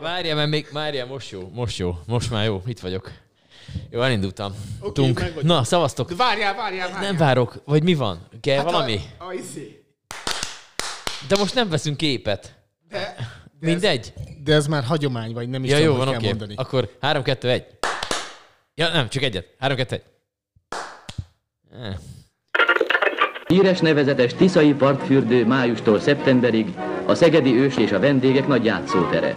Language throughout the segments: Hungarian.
Várjál, mert még, várjál, most jó, most jó, most már jó, itt vagyok. Jó, elindultam. Oké, Tunk. Na, szavaztok. De várjál, várjál, várjál. Nem várok, vagy mi van? Kell Hát valami? A, a, izé. De most nem veszünk képet. de, de Mindegy. Ez, de ez már hagyomány, vagy nem is Ja, tudom, jó, van, kell oké. mondani. Akkor 3, 2, 1. Ja, nem, csak egyet. 3, 2, 1. Eh. Híres nevezetes Tiszai partfürdő májustól szeptemberig a Szegedi Ős és a vendégek nagy játszótere.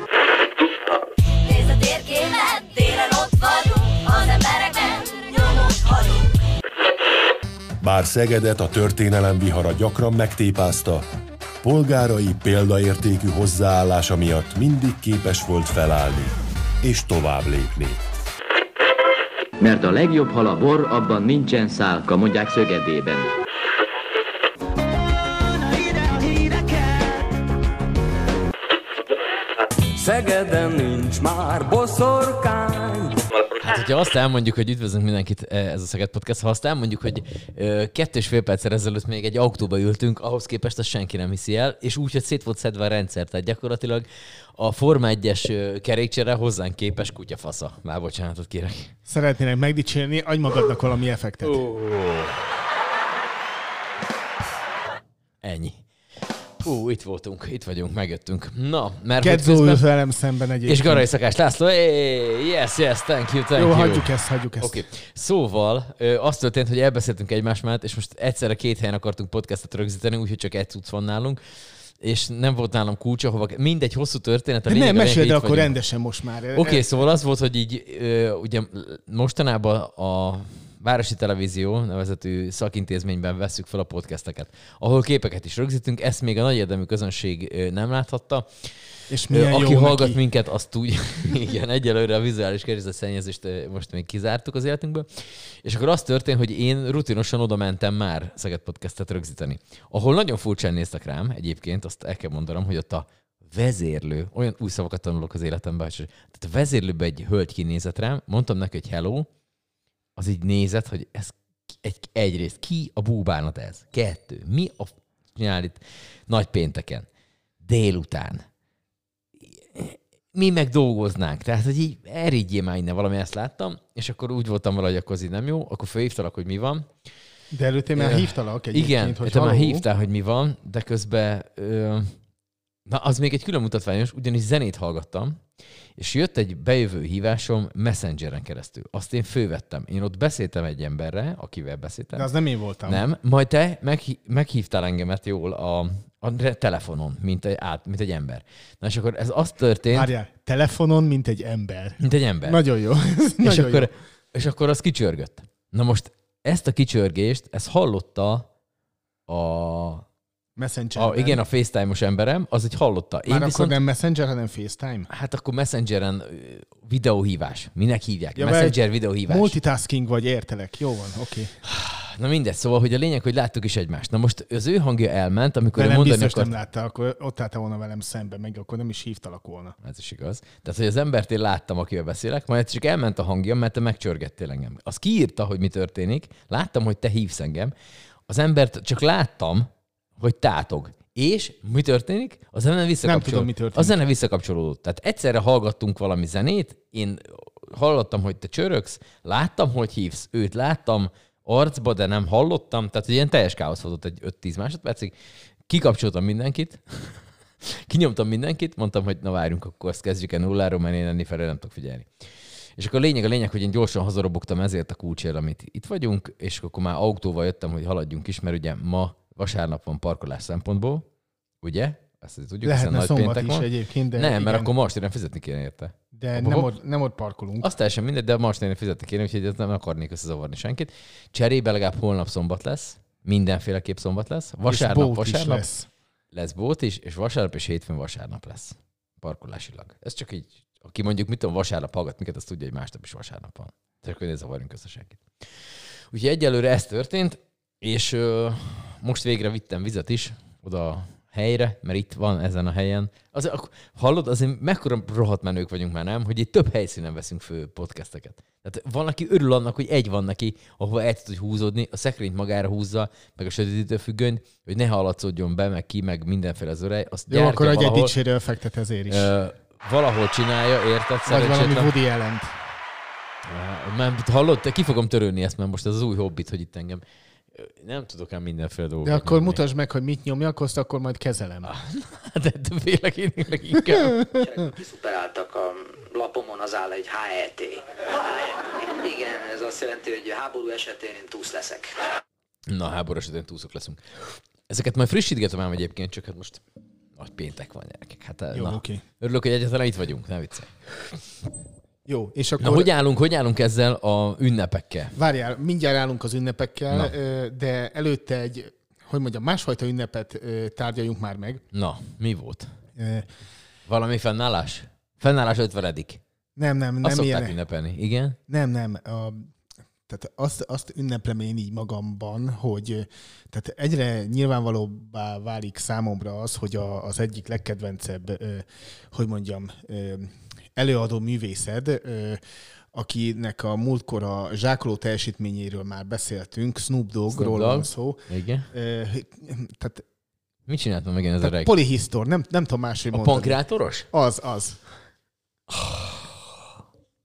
Bár Szegedet a történelem vihara gyakran megtépázta, polgárai példaértékű hozzáállása miatt mindig képes volt felállni és tovább lépni. Mert a legjobb hal a bor, abban nincsen szálka, mondják Szögedében. Szegeden nincs már hogyha azt elmondjuk, hogy üdvözlünk mindenkit, eh, ez a Szeged Podcast, ha azt elmondjuk, hogy ö, kettő és fél perccel ezelőtt még egy autóba ültünk, ahhoz képest azt senki nem hiszi el, és úgy, hogy szét volt szedve a rendszer, tehát gyakorlatilag a Forma 1-es kerékcsere hozzánk képes kutyafasza. Már bocsánatot kérek. Szeretnének megdicsérni, adj magadnak valami effektet. Ennyi. Ú, itt voltunk, itt vagyunk, megjöttünk. Na, mert Kedzó ül velem szemben egyébként. És Garai Szakás László, hey, yes, yes, thank you, thank Jó, you. hagyjuk ezt, hagyjuk ezt. Oké, okay. szóval az történt, hogy elbeszéltünk egymás mellett, és most egyszerre két helyen akartunk podcastot rögzíteni, úgyhogy csak egy cucc van nálunk, és nem volt nálam kulcs, ahova... Mindegy, hosszú történet. A De lényeg, nem, meséld el akkor vagyunk. rendesen most már. Oké, okay, szóval az volt, hogy így ö, ugye mostanában a Városi Televízió nevezetű szakintézményben vesszük fel a podcasteket, ahol képeket is rögzítünk, ezt még a nagy érdemű közönség nem láthatta. És milyen Aki jó hallgat neki. minket, azt tudja, igen, egyelőre a vizuális környezetszennyezést ö, most még kizártuk az életünkből. És akkor az történt, hogy én rutinosan oda mentem már Szeged Podcastet rögzíteni. Ahol nagyon furcsán néztek rám, egyébként, azt el kell mondanom, hogy ott a vezérlő, olyan új szavakat tanulok az életemben, hogy tehát a vezérlőben egy hölgy kinézett rám, mondtam neki, hogy hello, az így nézett, hogy ez egy, egyrészt ki a búbánat ez? Kettő. Mi a f- csinál itt nagy pénteken? Délután. Mi meg dolgoznánk. Tehát, hogy így erigyél már innen valami, ezt láttam, és akkor úgy voltam vele, hogy akkor ez így nem jó, akkor felhívtalak, hogy mi van. De előtte már hívtalak egyébként, Igen, hogy te már hívtál, hogy mi van, de közben... Ö, na, az még egy külön mutatványos, ugyanis zenét hallgattam, és jött egy bejövő hívásom Messengeren keresztül. Azt én fővettem. Én ott beszéltem egy emberre, akivel beszéltem. De az nem én voltam. Nem, majd te meghí- meghívtál engemet jól a, a telefonon, mint egy, át, mint egy ember. Na és akkor ez az történt, Várjál, telefonon, mint egy ember. mint egy ember. Nagyon jó. és, Nagyon akkor, jó. és akkor az kicsörgött. Na most ezt a kicsörgést, ezt hallotta a, Messenger. a igen, a FaceTime-os emberem, az egy hallotta. Én Már viszont, akkor nem Messenger, hanem FaceTime. hát akkor Messengeren videóhívás. Minek hívják? Ja, Messenger videóhívás. Multitasking vagy, értelek. Jó van, oké. Na mindegy, szóval, hogy a lényeg, hogy láttuk is egymást. Na most az ő hangja elment, amikor nem mondani biztos akart, nem láttál, akkor ott álltál volna velem szembe, meg akkor nem is hívtalak volna. Ez is igaz. Tehát, hogy az embert én láttam, akivel beszélek, majd csak elment a hangja, mert te megcsörgettél engem. Az kiírta, hogy mi történik, láttam, hogy te hívsz engem, az embert csak láttam, hogy tátog. És mi történik? A zene visszakapcsolódott. tudom, mi történik. A zene visszakapcsolódott. Tehát egyszerre hallgattunk valami zenét, én hallottam, hogy te csörögsz, láttam, hogy hívsz, őt láttam arcba, de nem hallottam, tehát egy ilyen teljes káosz volt ott egy 5-10 másodpercig. Kikapcsoltam mindenkit, kinyomtam mindenkit, mondtam, hogy na várjunk, akkor ezt kezdjük el nulláról, mert én enni felé nem tudok figyelni. És akkor a lényeg, a lényeg, hogy én gyorsan hazarobogtam ezért a kulcsért, amit itt vagyunk, és akkor már autóval jöttem, hogy haladjunk is, mert ugye ma vasárnap van parkolás szempontból, ugye? Ezt tudjuk, hiszen Lehetne nagy szombat is van. egyébként, de nem, igen, mert akkor most én fizetni kéne érte. de Abba nem ott, nem ott parkolunk. Azt teljesen mindegy, de most én fizetni kéne, úgyhogy ez nem akarnék összezavarni senkit. Cserébe legalább holnap szombat lesz, mindenféleképp szombat lesz. és Vasárnap, is vasárnap lesz. lesz bót is, és vasárnap és hétfőn vasárnap lesz. Parkolásilag. Ez csak így, aki mondjuk mit tudom, vasárnap hallgat minket, az tudja, hogy másnap is vasárnap van. Tehát akkor ne zavarjunk össze senkit. Úgyhogy egyelőre ez történt, és ö, most végre vittem vizet is oda a helyre, mert itt van ezen a helyen. Az, ak- hallod, azért mekkora rohadt menők vagyunk már, nem? Hogy itt több helyszínen veszünk fő podcasteket. Tehát van, aki örül annak, hogy egy van neki, ahova el tud húzódni, a szekrényt magára húzza, meg a sötétítő függönyt, hogy ne hallatszódjon be, meg ki, meg mindenféle zörej. Azt Jó, akkor adj egy valahol. dicsérő effektet ezért is. Ö, valahol csinálja, érted? Vagy valami. Woody allen Mert hallod, te ki fogom törölni ezt, mert most ez az új hobbit, hogy itt engem nem tudok ám mindenféle dolgot. De akkor nyomni. mutasd meg, hogy mit nyomjak, azt akkor majd kezelem. De, de véleményileg inkább. Kiszuperáltak a lapomon, az áll egy HET. Igen, ez azt jelenti, hogy háború esetén én túsz leszek. Na, háború esetén túlszok leszünk. Ezeket majd frissítgetem ám egyébként, csak hát most nagy péntek van, gyerekek. Hát, Jó, na. oké. Örülök, hogy egyáltalán itt vagyunk, ne viccelj. Jó, és akkor... Na, hogy állunk, hogy állunk ezzel a ünnepekkel? Várjál, mindjárt állunk az ünnepekkel, Na. de előtte egy, hogy mondjam, másfajta ünnepet tárgyaljunk már meg. Na, mi volt? Ö, Valami fennállás? Fennállás ötvenedik. Nem, nem, Azt nem ilyen. ünnepelni, igen? Nem, nem. A, tehát azt, azt ünneplem én így magamban, hogy tehát egyre nyilvánvalóbbá válik számomra az, hogy a, az egyik legkedvencebb, hogy mondjam, előadó művészed, akinek a múltkor a zsákoló teljesítményéről már beszéltünk, Snoop Doggról van szó. Igen. Tehát, Mit csináltam meg én ez a reg? polihisztor, nem, nem tudom máshogy A mondani. pankrátoros? Az, az.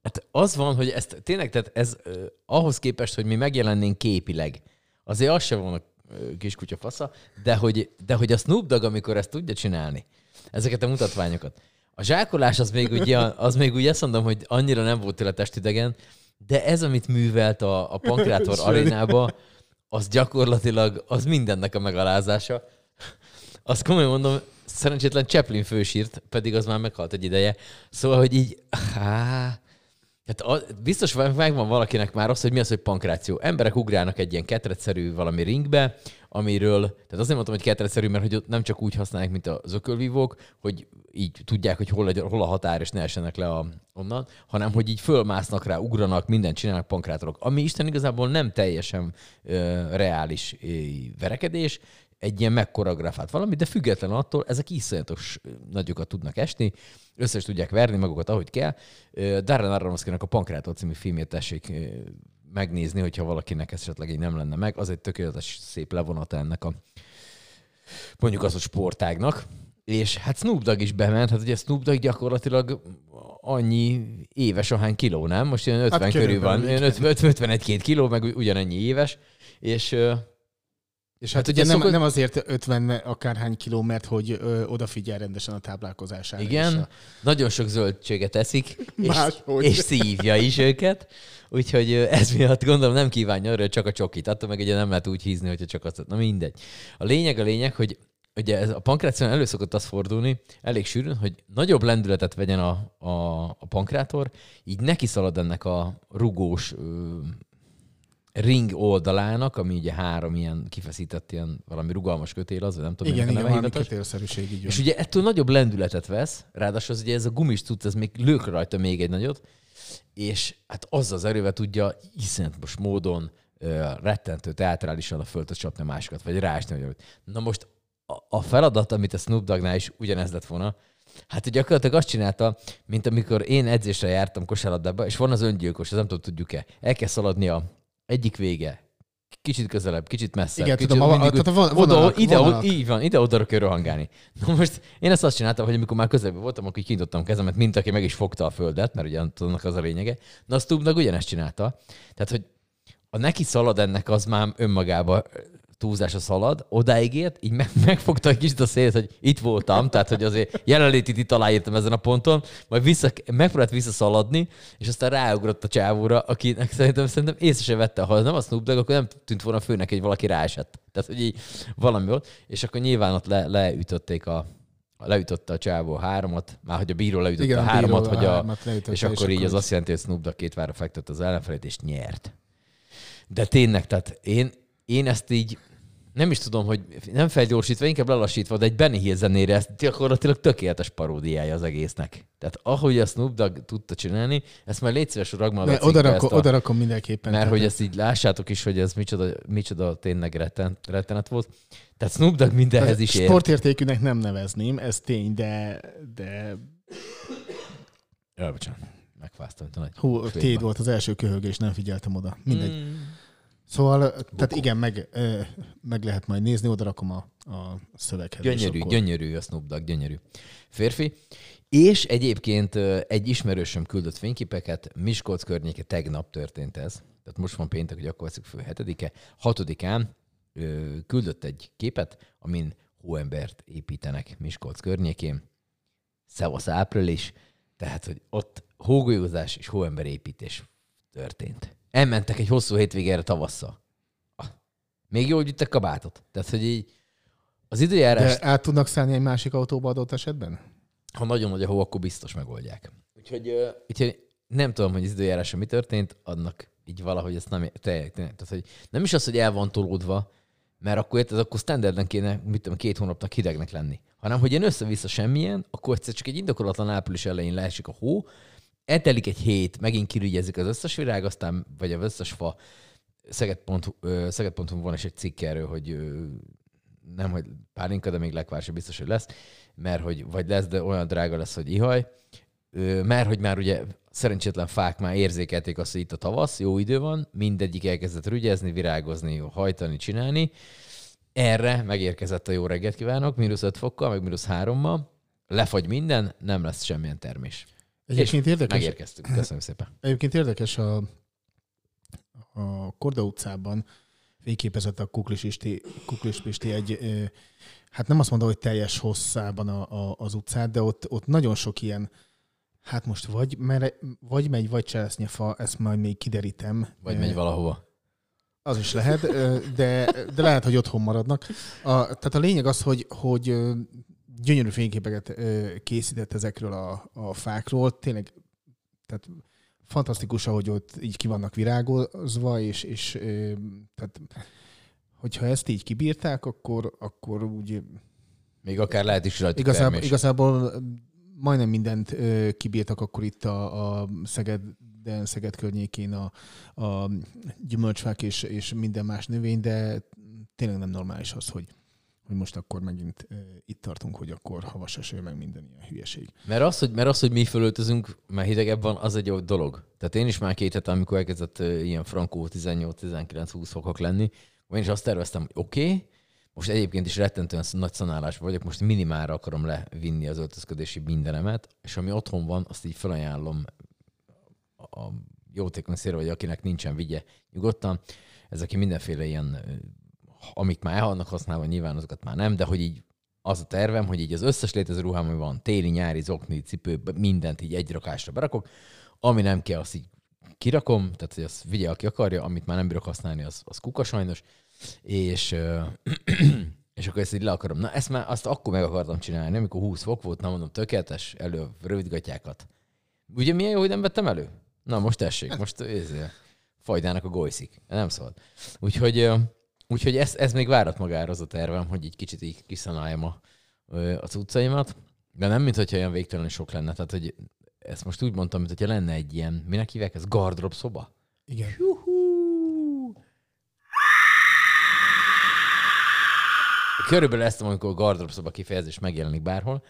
Hát az van, hogy ezt tényleg, tehát ez eh, ahhoz képest, hogy mi megjelennénk képileg, azért az se van a ö, kiskutya fasza, de hogy, de hogy a Snoop Dogg, amikor ezt tudja csinálni, ezeket a mutatványokat. A zsákolás az még ugye, az még ugye azt mondom, hogy annyira nem volt tőle testidegen, de ez, amit művelt a, a Pankrátor arénába, az gyakorlatilag, az mindennek a megalázása. Azt komolyan mondom, szerencsétlen Chaplin fősírt, pedig az már meghalt egy ideje. Szóval, hogy így, há, Hát a, biztos megvan valakinek már az, hogy mi az, hogy pankráció. Emberek ugrálnak egy ilyen ketrecszerű valami ringbe, amiről, tehát azért mondtam, hogy ketrecszerű, mert hogy ott nem csak úgy használják, mint az ökölvívók, hogy így tudják, hogy hol, hol a határ, és ne essenek le a, onnan, hanem hogy így fölmásznak rá, ugranak, mindent csinálnak pankrátorok. Ami Isten igazából nem teljesen ö, reális ö, verekedés, egy ilyen megkoreografált valami, de független attól ezek iszonyatos nagyokat tudnak esni, össze tudják verni magukat, ahogy kell. Darren Aronofskynak a Pankrátor című filmét tessék megnézni, hogyha valakinek esetleg így nem lenne meg. Az egy tökéletes, szép levonata ennek a mondjuk az, hogy sportágnak. És hát Snoop Dogg is bement, hát ugye Snoop Dogg gyakorlatilag annyi éves, ahány kiló, nem? Most ilyen 50 hát körül van, körülbelül, ilyen 50 51-2 kiló, meg ugyanennyi éves, és És Hát hát, ugye ugye nem, szokott- nem azért 50 akárhány kiló, mert hogy ö, odafigyel rendesen a táplálkozására. Igen, a- nagyon sok zöldséget eszik, és, és szívja is őket, úgyhogy ez miatt gondolom nem kívánja arra, hogy csak a csokit. Attól meg ugye nem lehet úgy hízni, hogyha csak azt. Na mindegy. A lényeg a lényeg, hogy ugye ez a pankráción elő szokott az fordulni, elég sűrűn, hogy nagyobb lendületet vegyen a, a, a pankrátor, így neki szalad ennek a rugós ö, ring oldalának, ami ugye három ilyen kifeszített ilyen valami rugalmas kötél az, vagy nem tudom, Igen, a igen, valami hivatalos. kötélszerűség így. És ugye ettől nagyobb lendületet vesz, ráadásul az ugye ez a gumis tud, ez még lők rajta még egy nagyot, és hát az az erővel tudja iszonyatos módon ö, rettentő teátrálisan a földhöz csapni a másikat, vagy ráesni. Valamit. Na most a, a feladat, amit a Snoop Doggnál is ugyanez lett volna, hát gyakorlatilag azt csinálta, mint amikor én edzésre jártam kosárlabdába, és van az öngyilkos, ez nem tudom, tudjuk-e. El kell szaladni a egyik vége, kicsit közelebb, kicsit messzebb. Igen, kicsit, tudom, a- mindig tehát a úgy- von- oda, vonalak- ide, vonalak. így van, ide-oda kell rohangálni. Na most én ezt azt csináltam, hogy amikor már közelben voltam, akkor kinyitottam kezemet, mint aki meg is fogta a földet, mert ugye annak az a lényege. Na a Stubbnak ugyanezt csinálta. Tehát, hogy a neki szalad ennek az már önmagába túlzása szalad, odáig ért, így meg, megfogta egy kicsit a szélet, hogy itt voltam, tehát hogy azért jelenlétit itt aláírtam ezen a ponton, majd vissza, megpróbált visszaszaladni, és aztán ráugrott a csávóra, akinek szerintem, szerintem észre se vette, ha nem a Snoop Dogg, akkor nem tűnt volna főnek, hogy valaki ráesett. Tehát, hogy így valami volt, és akkor nyilván ott le, leütötték a leütötte a csávó a háromat, már hogy a bíró leütötte Igen, a a háromat, a hogy a, hármat leütötte, és és akkor így az azt jelenti, hogy Snoop Dogg két vára fektett az ellenfelét, és nyert. De tényleg, tehát én, én ezt így nem is tudom, hogy nem felgyorsítva, inkább lelassítva, de egy Benny Hill zenére ez gyakorlatilag tökéletes paródiája az egésznek. Tehát ahogy a Snoop Dogg tudta csinálni, ezt már légy szíves, ragd már oda, rakom, a- oda rakom mindenképpen. mert hogy ezt így lássátok is, hogy ez micsoda, micsoda tényleg retten, rettenet volt. Tehát Snoop Dogg mindenhez is ért. Sportértékűnek nem nevezném, ez tény, de, de Ja, bocsánat, megfáztam, hú, téd volt az első köhögés, nem figyeltem oda. Mindegy. Mm. Szóval, tehát igen, meg, meg lehet majd nézni, oda rakom a, a szöveghez. Gyönyörű, akkor- gyönyörű a Snoop Dogg, gyönyörű. Férfi. És egyébként egy ismerősöm küldött fényképeket, Miskolc környéke tegnap történt ez. Tehát most van péntek, hogy akkor veszük. Hatodikán ö, küldött egy képet, amin hóembert építenek Miskolc környékén. Szevasz április, tehát, hogy ott hógolyózás és hóember építés történt. Elmentek egy hosszú hétvégére tavasszal. Még jól gyűjtek kabátot. Tehát, hogy így az időjárás, De át tudnak szállni egy másik autóba adott esetben? ha nagyon nagy a hó, akkor biztos megoldják. Úgyhogy, ö, úgyhogy nem tudom, hogy az időjárása mi történt, annak így valahogy ezt nem, te, tehát, hogy nem is az, hogy el van tolódva, mert akkor érted, akkor standarden kéne, mit tudom, két hónapnak hidegnek lenni. Hanem, hogy ilyen össze-vissza semmilyen, akkor egyszer csak egy indokolatlan április elején leesik a hó, eltelik egy hét, megint kirügyezik az összes virág, aztán, vagy az összes fa. Szeged.hu Szeged.hu van is egy cikk erről, hogy nem, hogy pálinka, de még lekvár sem biztos, hogy lesz, mert hogy vagy lesz, de olyan drága lesz, hogy ihaj. Mert hogy már ugye szerencsétlen fák már érzékelték azt, hogy itt a tavasz, jó idő van, mindegyik elkezdett rügyezni, virágozni, hajtani, csinálni. Erre megérkezett a jó reggelt kívánok, mínusz 5 fokkal, meg mínusz 3-mal, lefagy minden, nem lesz semmilyen termés. Egyébként És érdekes, Megérkeztünk. Köszönöm szépen. egyébként érdekes a, a Korda utcában fényképezett a Kuklis Pisti, Kuklis Pisti egy, hát nem azt mondom, hogy teljes hosszában a, a, az utcát, de ott, ott nagyon sok ilyen, hát most vagy, mere, vagy megy, vagy cseresznyefa, ezt majd még kiderítem. Vagy megy valahova. Az is lehet, de, de lehet, hogy otthon maradnak. A, tehát a lényeg az, hogy, hogy gyönyörű fényképeket ö, készített ezekről a, a fákról. Tényleg, tehát fantasztikus, ahogy ott így ki vannak virágozva, és, és ö, tehát, hogyha ezt így kibírták, akkor, akkor úgy Még akár lehet is rajta igazából, termés. igazából majdnem mindent ö, kibírtak akkor itt a, a Szegeden, Szeged környékén a, a gyümölcsfák és, és minden más növény, de tényleg nem normális az, hogy, hogy most akkor megint itt tartunk, hogy akkor havas eső, meg minden ilyen hülyeség. Mert az, hogy, mert az, hogy mi fölöltözünk, mert hidegebb van, az egy jó dolog. Tehát én is már két hete, amikor elkezdett ö, ilyen frankó 18-19-20 fokok lenni, én is azt terveztem, hogy oké, okay, most egyébként is rettentően nagy szanálás vagyok, most minimálra akarom levinni az öltözködési mindenemet, és ami otthon van, azt így felajánlom a jótékony szélre, vagy akinek nincsen vigye nyugodtan. Ez aki mindenféle ilyen, amik már el vannak használva, nyilván azokat már nem, de hogy így az a tervem, hogy így az összes létező ruhám, ami van, téli, nyári, zokni, cipő, mindent így egy rakásra berakok, ami nem kell, azt így kirakom, tehát hogy azt vigye, aki akarja, amit már nem bírok használni, az, az kuka sajnos, és, és akkor ezt így le akarom. Na, ezt már azt akkor meg akartam csinálni, amikor 20 fok volt, na mondom, tökéletes, elő rövidgatjákat. Ugye milyen jó, hogy nem vettem elő? Na, most tessék, most ezért, fajdának a golyszik. Nem szabad. Úgyhogy, úgyhogy ez, ez még várat magára az a tervem, hogy így kicsit így kiszanáljam a, ö, a cuccaimat. De nem, mint hogyha olyan végtelenül sok lenne. Tehát, hogy ezt most úgy mondtam, mint hogyha lenne egy ilyen, minek hívják ez, gardrop szoba? Igen. Körülbelül ezt amikor a gardrop szoba kifejezés megjelenik bárhol,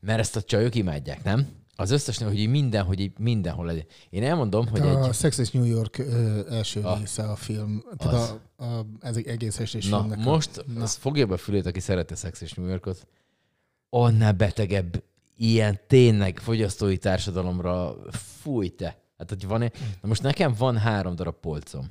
mert ezt a csajok imádják, nem? Az összes, hogy így minden, hogy így mindenhol legyen. Én elmondom, hogy A egy... Sex és New York ö, első Ah. része a film. Tehát Az. a, a, ez egy egész estés Na, filmnek. a- most Na. az fogja be a fülét, aki szereti Sex és New Yorkot, annál betegebb ilyen tényleg fogyasztói társadalomra fúj te. Hát, hogy van Na most nekem van három darab polcom.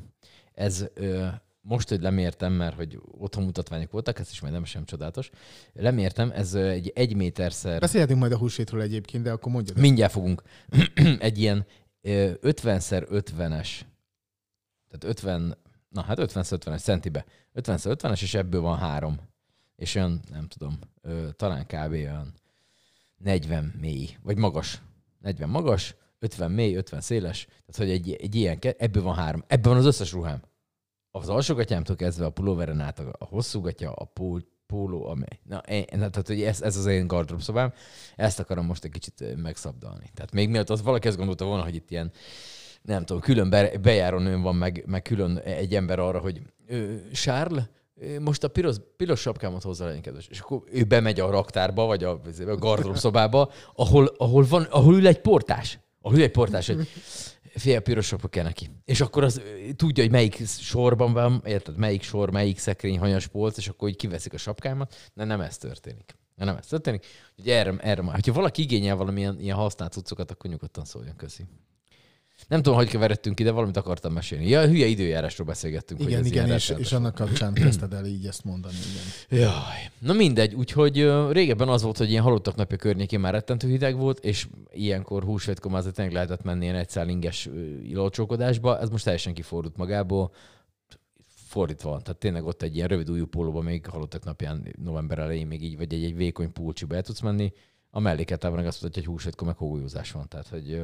Ez ö, most, hogy lemértem, mert hogy otthon mutatványok voltak, ez is majd nem sem csodálatos. Lemértem, ez egy egy méterszer... Beszélhetünk majd a húsvétről egyébként, de akkor mondjad. Mindjárt fogunk. egy ilyen ö, 50x50-es, tehát 50, na hát 50x50-es centibe. 50x50-es, és ebből van három. És olyan, nem tudom, talán kb. olyan 40 mély, vagy magas. 40 magas, 50 mély, 50 széles. Tehát, hogy egy, egy ilyen, ebből van három. Ebből van az összes ruhám. Az alsógatyámtól kezdve a pulóveren át a, a hosszú gatya, a pól, póló, amely. Na, én, tehát, hogy ez, ez az én gardrób szobám. Ezt akarom most egy kicsit megszabdalni. Tehát még mielőtt az valaki azt gondolta volna, hogy itt ilyen nem tudom, külön be, bejáró nőm van, meg, meg külön egy ember arra, hogy ö, most a piros, piros sapkámat hozzá legyen kedves. És akkor ő bemegy a raktárba, vagy a, a gardrób szobába, ahol, ahol, van, ahol ül egy portás. Ahol ül egy portás, hogy fél pirosokba kell neki. És akkor az tudja, hogy melyik sorban van, érted, melyik sor, melyik szekrény, hanyas polc, és akkor így kiveszik a sapkámat. De nem ez történik. De nem ez történik. Hogy erre, erre már. Ha valaki igényel valamilyen ilyen használt cuccokat, akkor nyugodtan szóljon, köszi. Nem tudom, hogy keveredtünk ide, valamit akartam mesélni. Ja, hülye időjárásról beszélgettünk. hogy Igen, ez igen, és, és annak kapcsán kezdted el így ezt mondani, igen. Jaj. Na mindegy, úgyhogy régebben az volt, hogy ilyen halottak napja környékén már rettentő hideg volt, és ilyenkor húsvétkor már azért tényleg lehetett menni ilyen egyszál inges ilócsókodásba, ez most teljesen kifordult magából, fordítva van. Tehát tényleg ott egy ilyen rövid újú pólóban még halottak napján november elején még így, vagy egy, egy vékony pulcsiba el tudsz menni. A melléketában meg azt mondta, hogy húsvétkor meg hógolyózás van. Tehát, hogy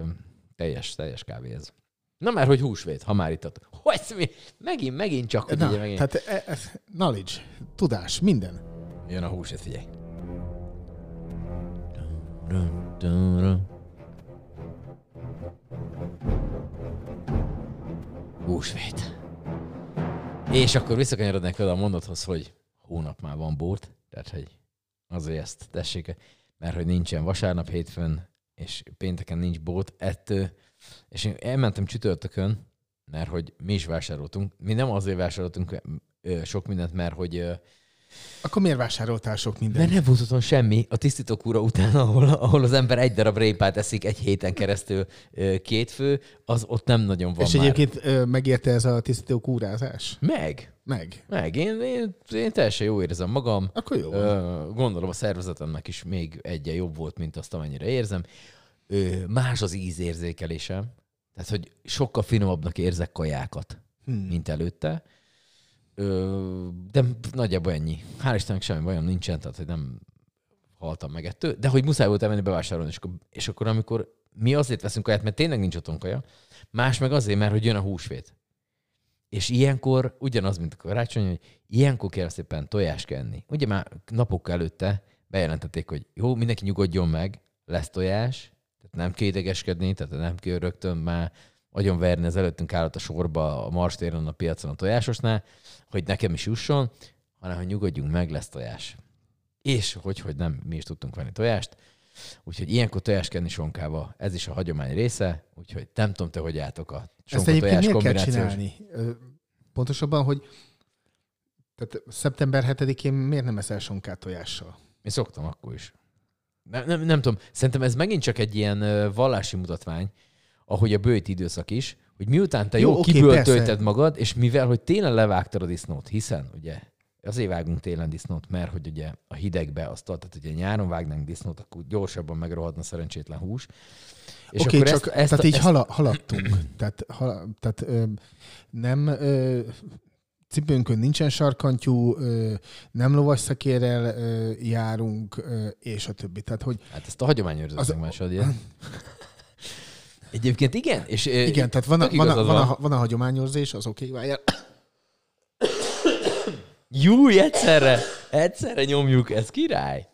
teljes, teljes kávé ez. Na már, hogy húsvét, ha már itt. Hogy mi? Megint, megint csak, Na, ugye, megint. tehát e, e, knowledge, tudás, minden. Jön a húsvét, figyelj. Húsvét. És akkor visszakanyarodnék oda a mondathoz, hogy hónap már van bót, tehát hogy azért ezt tessék, mert hogy nincsen vasárnap, hétfőn, és pénteken nincs bót, ettől, és én elmentem csütörtökön, mert hogy mi is vásároltunk. Mi nem azért vásároltunk sok mindent, mert hogy Akkor miért vásároltál sok mindent? mert nem volt otthon semmi. A tisztítókúra után, ahol, ahol az ember egy darab répát eszik egy héten keresztül két fő, az ott nem nagyon van és már. egyébként megérte ez a tisztító kúrázás? Meg. Meg. Meg. Én, én, én teljesen jó érzem magam. Akkor jó gondolom a szervezetemnek is még egyen jobb volt, mint azt, amennyire érzem. Más az ízérzékelésem. Tehát, hogy sokkal finomabbnak érzek kajákat, Hmm. mint előtte. Ö, de nagyjából ennyi. Hál' Istennek semmi bajom nincsen, tehát hogy nem haltam meg ettől. De hogy muszáj volt elmenni bevásárolni, és akkor, és akkor amikor mi azért veszünk kaját, mert tényleg nincs otthon kaja, más meg azért, mert hogy jön a húsvét. És ilyenkor ugyanaz, mint a karácsony, hogy ilyenkor kell szépen tojást kell. Ugye már napokkal előtte bejelentették, hogy jó, mindenki nyugodjon meg, lesz tojás, tehát nem kell idegeskedni, tehát nem kell rögtön már agyon verni az előttünk állat a sorba a marstéren a piacon a tojásosnál, hogy nekem is jusson, hanem hogy nyugodjunk meg, lesz tojás. És hogy, hogy nem, mi is tudtunk venni tojást. Úgyhogy ilyenkor tojást kenni sonkával. Ez is a hagyomány része, úgyhogy nem tudom te, hogy álltok a Ezt sonka egyébként tojás kombinációs. csinálni? Pontosabban, hogy tehát szeptember 7-én miért nem eszel sonkát tojással? Én szoktam akkor is. Nem, nem, nem tudom, szerintem ez megint csak egy ilyen vallási mutatvány, ahogy a bőjt időszak is, hogy miután te Jó, jó, persze. magad, és mivel, hogy télen levágtad a disznót, hiszen ugye azért vágunk télen disznót, mert hogy ugye a hidegbe azt tehát ugye nyáron vágnánk disznót, akkor gyorsabban megrohadna szerencsétlen hús. És Oké, akkor csak ezt, ezt, tehát így ezt, hala, haladtunk. tehát hala, tehát ö, nem ö, cipőnkön nincsen sarkantyú, ö, nem lovasszakérrel ö, járunk, ö, és a többi. Tehát, hogy Hát ezt a az... másod. Egyébként igen, és igen, tehát van a, van, a, van, a, van a hagyományőrzés, az oké, okay, várjál. Júj, egyszerre, egyszerre nyomjuk, ez király.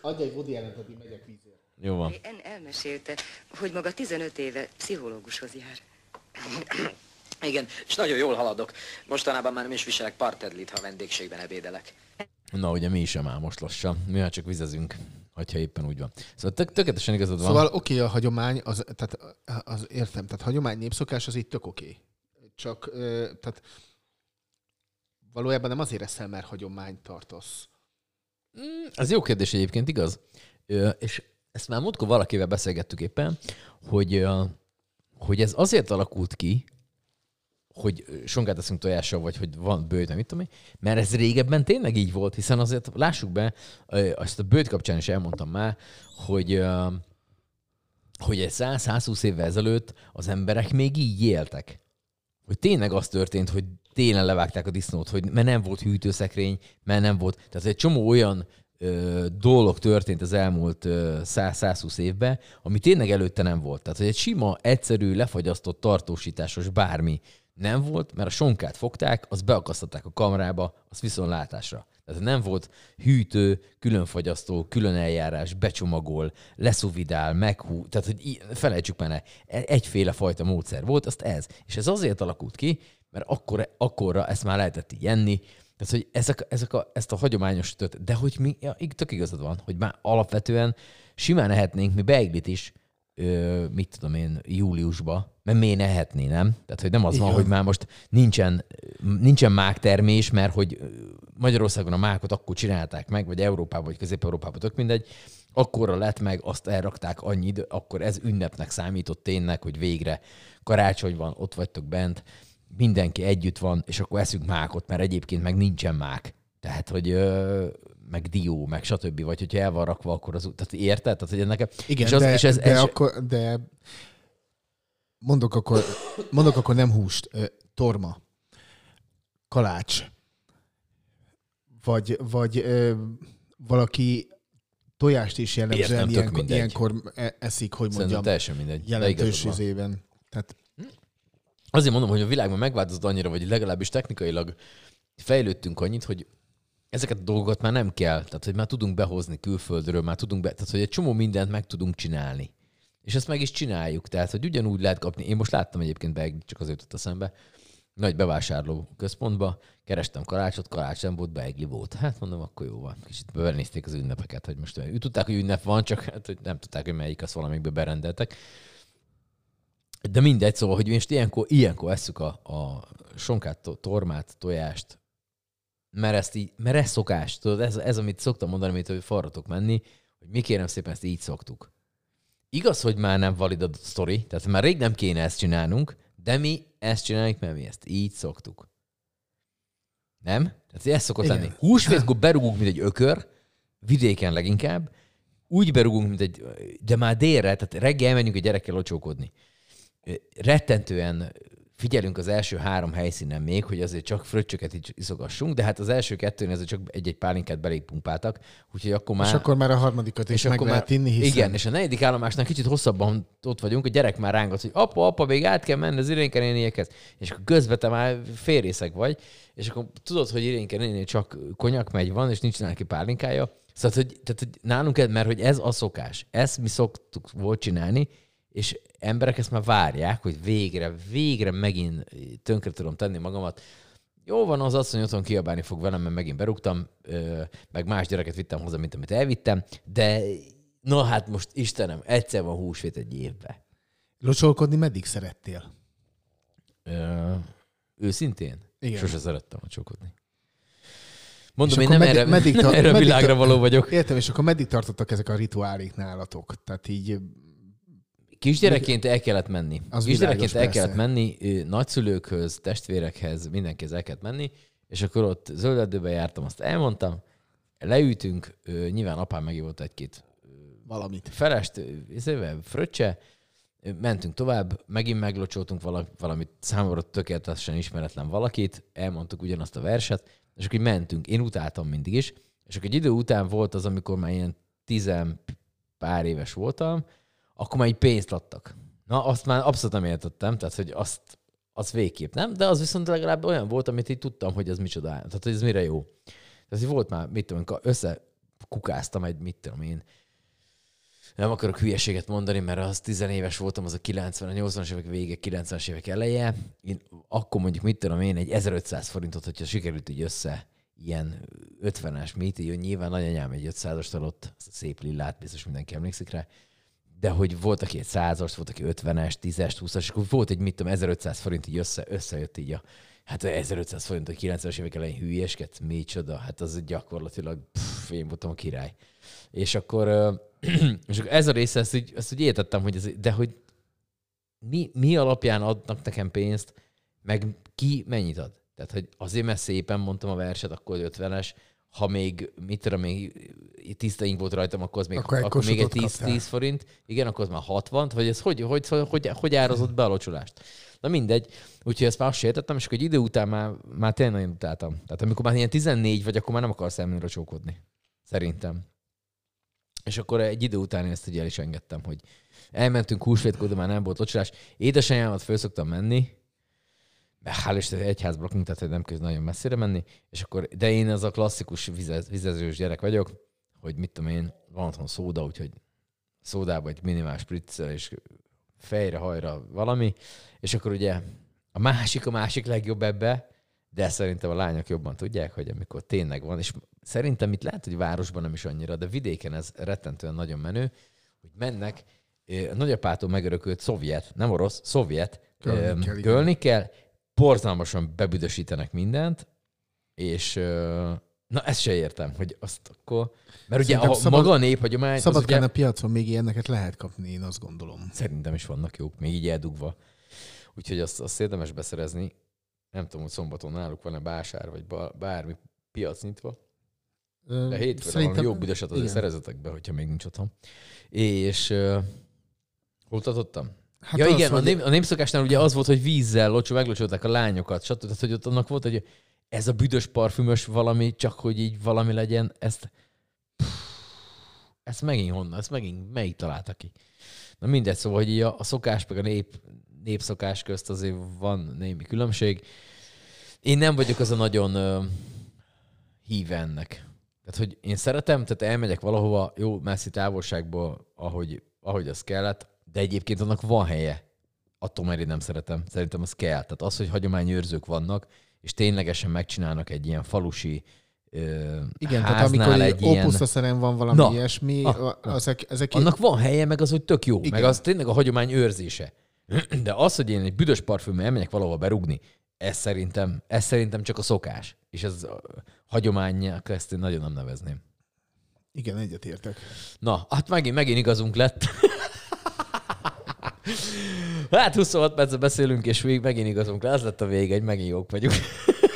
Adj egy Woody Allen-t, addig megyek vízért. Jó van. En elmesélte, hogy maga 15 éve pszichológushoz jár. Igen, és nagyon jól haladok. Mostanában már nem is viselek partedlit, ha vendégségben ebédelek. Na, ugye mi is már most lassan. Mi már csak vizezünk, hogyha éppen úgy van. Szóval tök, tökéletesen igazad van. Szóval oké, okay, a hagyomány, az, tehát, az értem, tehát hagyomány, népszokás az itt tök oké. Okay. Csak, tehát valójában nem azért eszel, mert hagyományt tartasz. Ez jó kérdés egyébként, igaz? Ö, és ezt már múltkor valakivel beszélgettük éppen, hogy, hogy ez azért alakult ki, hogy sonkát eszünk tojással, vagy hogy van bőt, nem mit tudom én, mert ez régebben tényleg így volt, hiszen azért lássuk be, azt a bőt kapcsán is elmondtam már, hogy hogy egy 100-120 évvel ezelőtt az emberek még így éltek. Hogy tényleg az történt, hogy télen levágták a disznót, hogy mert nem volt hűtőszekrény, mert nem volt. Tehát egy csomó olyan ö, dolog történt az elmúlt ö, 100-120 évben, ami tényleg előtte nem volt. Tehát, hogy egy sima, egyszerű, lefagyasztott, tartósításos bármi nem volt, mert a sonkát fogták, azt beakasztották a kamrába, az viszont látásra. Tehát nem volt hűtő, különfagyasztó, külön eljárás, becsomagol, leszuvidál, meghú, tehát hogy felejtsük már, ne. E- egyféle fajta módszer volt, azt ez. És ez azért alakult ki, mert akkor, akkorra ezt már lehetett így enni, tehát, hogy ezek, ezek a, ezt a hagyományos tört, de hogy mi, ja, tök igazad van, hogy már alapvetően simán ehetnénk mi beiglit is, ö, mit tudom én, júliusba, mert miért ne ehetné, nem? Tehát, hogy nem az van, Igen. hogy már most nincsen, nincsen mágtermés, mert hogy Magyarországon a mákot akkor csinálták meg, vagy Európában, vagy Közép-Európában, tök mindegy, akkorra lett meg, azt elrakták annyi idő, akkor ez ünnepnek számított tényleg, hogy végre karácsony van, ott vagytok bent, mindenki együtt van, és akkor eszünk mákot, mert egyébként meg nincsen mák. Tehát, hogy ö, meg dió, meg stb. Vagy hogyha el van rakva, akkor az... Tehát érted? Tehát, hogy ennek... Igen, és az, de, és ez, de, ez, akkor, de mondok akkor, mondok akkor nem húst, torma, kalács, vagy, vagy ö, valaki tojást is jellemzően Értem, ilyenkor, mindegy. ilyenkor e- eszik, hogy mondjam, teljesen mindegy. De jelentős izében. Tehát Azért mondom, hogy a világban megváltozott annyira, vagy legalábbis technikailag fejlődtünk annyit, hogy ezeket a dolgokat már nem kell. Tehát, hogy már tudunk behozni külföldről, már tudunk be, tehát, hogy egy csomó mindent meg tudunk csinálni. És ezt meg is csináljuk. Tehát, hogy ugyanúgy lehet kapni. Én most láttam egyébként be, csak azért jutott eszembe, nagy bevásárló központba, kerestem karácsot, karács nem volt, beigli volt. Hát mondom, akkor jó van. Kicsit benézték az ünnepeket, hogy most ők tudták, hogy ünnep van, csak hát, hogy nem tudták, hogy melyik, azt valamikbe berendeltek. De mindegy, szóval, hogy most ilyenkor, ilyenkor esszük a, a sonkát, to- tormát, tojást, mert, ezt így, mert ez szokás, tudod, ez, ez, amit szoktam mondani, amit hogy falratok menni, hogy mi kérem szépen ezt így szoktuk. Igaz, hogy már nem valid a sztori, tehát már rég nem kéne ezt csinálnunk, de mi ezt csináljuk, mert mi ezt így szoktuk. Nem? Tehát ez szokott Igen. lenni. Húsvétkor berugunk, mint egy ökör, vidéken leginkább, úgy berugunk, mint egy, de már délre, tehát reggel elmenjünk a gyerekkel locsókodni. Rettentően figyelünk az első három helyszínen még, hogy azért csak fröccsöket is iszogassunk, de hát az első kettőn azért csak egy-egy pálinkát belég pumpáltak, úgyhogy akkor már... és akkor már a harmadikat is meg lehet inni, hiszen Igen, és a negyedik állomásnál kicsit hosszabban ott vagyunk, a gyerek már rángat, hogy apa, apa, még át kell menni az Irénke néniekhez. És akkor közben te már félrészek vagy, és akkor tudod, hogy Irénke néni csak konyak megy van, és nincs neki pálinkája. Szóval, hogy, tehát, hogy nálunk, mert hogy ez a szokás. Ezt mi szoktuk volt csinálni, és emberek ezt már várják, hogy végre, végre megint tönkre tudom tenni magamat. Jó van, az asszony otthon kiabálni fog velem, mert megint berúgtam, meg más gyereket vittem hozzá, mint amit elvittem, de na hát most Istenem, egyszer van húsvét egy évben. locsolkodni meddig szerettél? Ö, őszintén? Igen. Sose szerettem a csokodni. Mondom, És én nem, meddig- erre, meddig nem tar- erre a meddig világra való vagyok. Értem, és akkor meddig tartottak ezek a rituálék nálatok? Tehát így Kisgyerekként el kellett menni. Az Kisgyerekként el kellett menni, nagyszülőkhöz, testvérekhez, mindenkihez el kellett menni, és akkor ott zölderdőbe jártam, azt elmondtam, leütünk, ö, nyilván apám megívott egy-két valamit. felest, fröccse, mentünk tovább, megint meglocsoltunk vala- valamit számomra tökéletesen ismeretlen valakit, elmondtuk ugyanazt a verset, és akkor mentünk. Én utáltam mindig is, és akkor egy idő után volt az, amikor már ilyen tizen pár éves voltam, akkor már így pénzt adtak. Na, azt már abszolút nem értettem, tehát, hogy azt, az végképp nem, de az viszont legalább olyan volt, amit így tudtam, hogy az micsoda, tehát, hogy ez mire jó. Tehát, volt már, mit tudom, összekukáztam egy, mit tudom én, nem akarok hülyeséget mondani, mert az 10 éves voltam, az a 90 80-as évek vége, 90-es évek eleje. Én akkor mondjuk, mit tudom én, egy 1500 forintot, hogyha sikerült így össze ilyen 50-es mit, így nyilván nagyanyám egy 500-ast adott, a szép lillát, biztos mindenki emlékszik rá, de hogy volt, aki egy 100-ast, volt, aki 50-es, 10-es, 20-as, és akkor volt egy, mit tudom, 1500 forint így össze, összejött így a, hát 1500 forint a 90-es évek elején hülyeskedsz, micsoda, hát az gyakorlatilag, pff, én voltam a király. És akkor, és akkor ez a része, ezt úgy, ezt úgy értettem, hogy ez, de hogy mi, mi alapján adnak nekem pénzt, meg ki mennyit ad? Tehát, hogy azért, mert szépen mondtam a verset, akkor 50-es, ha még, mit tudom, még tiszteink volt rajtam, akkor az még, Akkor akkor, még egy kosotot 10, kaptál. 10 forint, igen, akkor az már 60, vagy ez hogy, hogy, hogy, hogy, hogy árazott be a locsolást? Na mindegy, úgyhogy ezt már azt értettem, és akkor egy idő után már, már tényleg nagyon utáltam. Tehát amikor már ilyen 14 vagy, akkor már nem akarsz elmenni rocsókodni. Szerintem. És akkor egy idő után én ezt ugye el is engedtem, hogy elmentünk húsvétkor, de már nem volt locsolás. Édesanyámat föl szoktam menni, hál' Isten egyházba lakunk, tehát nem kell nagyon messzire menni, és akkor, de én az a klasszikus vizez, vizezős gyerek vagyok, hogy mit tudom én, van otthon szóda, úgyhogy szódába egy minimál spritzel, és fejre, hajra valami, és akkor ugye a másik, a másik legjobb ebbe, de szerintem a lányok jobban tudják, hogy amikor tényleg van, és szerintem itt lehet, hogy városban nem is annyira, de vidéken ez rettentően nagyon menő, hogy mennek, a nagyapától megörökölt szovjet, nem orosz, szovjet Kölni ö, kell, igen. kölni kell, borzalmasan bebüdösítenek mindent, és na ezt se értem, hogy azt akkor, mert ugye Szerintem a, szabad- maga a néphagyomány, az Szabadkán ugye, a piacon még ilyeneket lehet kapni, én azt gondolom. szerintem is vannak jók, még így eldugva. Úgyhogy azt, azt érdemes beszerezni. Nem tudom, hogy szombaton náluk van-e básár, vagy bármi piac nyitva. De hétfőre valami jó büdöset azért igen. szerezetek be, hogyha még nincs otthon. És uh, hol tartottam? Hát Hát ja az, igen, a, hogy- nép, a népszokásnál ugye az volt, hogy vízzel locsó, meglocsolták a lányokat, stb. Tehát, hogy ott annak volt, hogy ez a büdös parfümös valami, csak hogy így valami legyen, ezt ezt megint honnan, ezt megint melyik találta ki? Na mindegy, szóval, hogy a, a szokás meg a nép, népszokás közt azért van némi különbség. Én nem vagyok az a nagyon ö, híve ennek. Tehát, hogy én szeretem, tehát elmegyek valahova, jó, messzi távolságból, ahogy, ahogy az kellett, de egyébként annak van helye. Attól, mert én nem szeretem. Szerintem az kell. Tehát az, hogy hagyományőrzők vannak, és ténylegesen megcsinálnak egy ilyen falusi ö, Igen, tehát amikor egy ilyen... ópusztaszeren van valami Na, ilyesmi, ah, a- na. ezek, ezek Annak van helye, meg az, hogy tök jó. Igen. Meg az tényleg a hagyomány őrzése. De az, hogy én egy büdös parfümmel elmegyek valahova berugni, ez szerintem, ez szerintem csak a szokás. És ez a hagyománynak ezt én nagyon nem nevezném. Igen, egyetértek. Na, hát megint, megint igazunk lett. Hát 26 percet beszélünk, és még megint igazunk. Ez lett a vége, hogy megint jók vagyunk.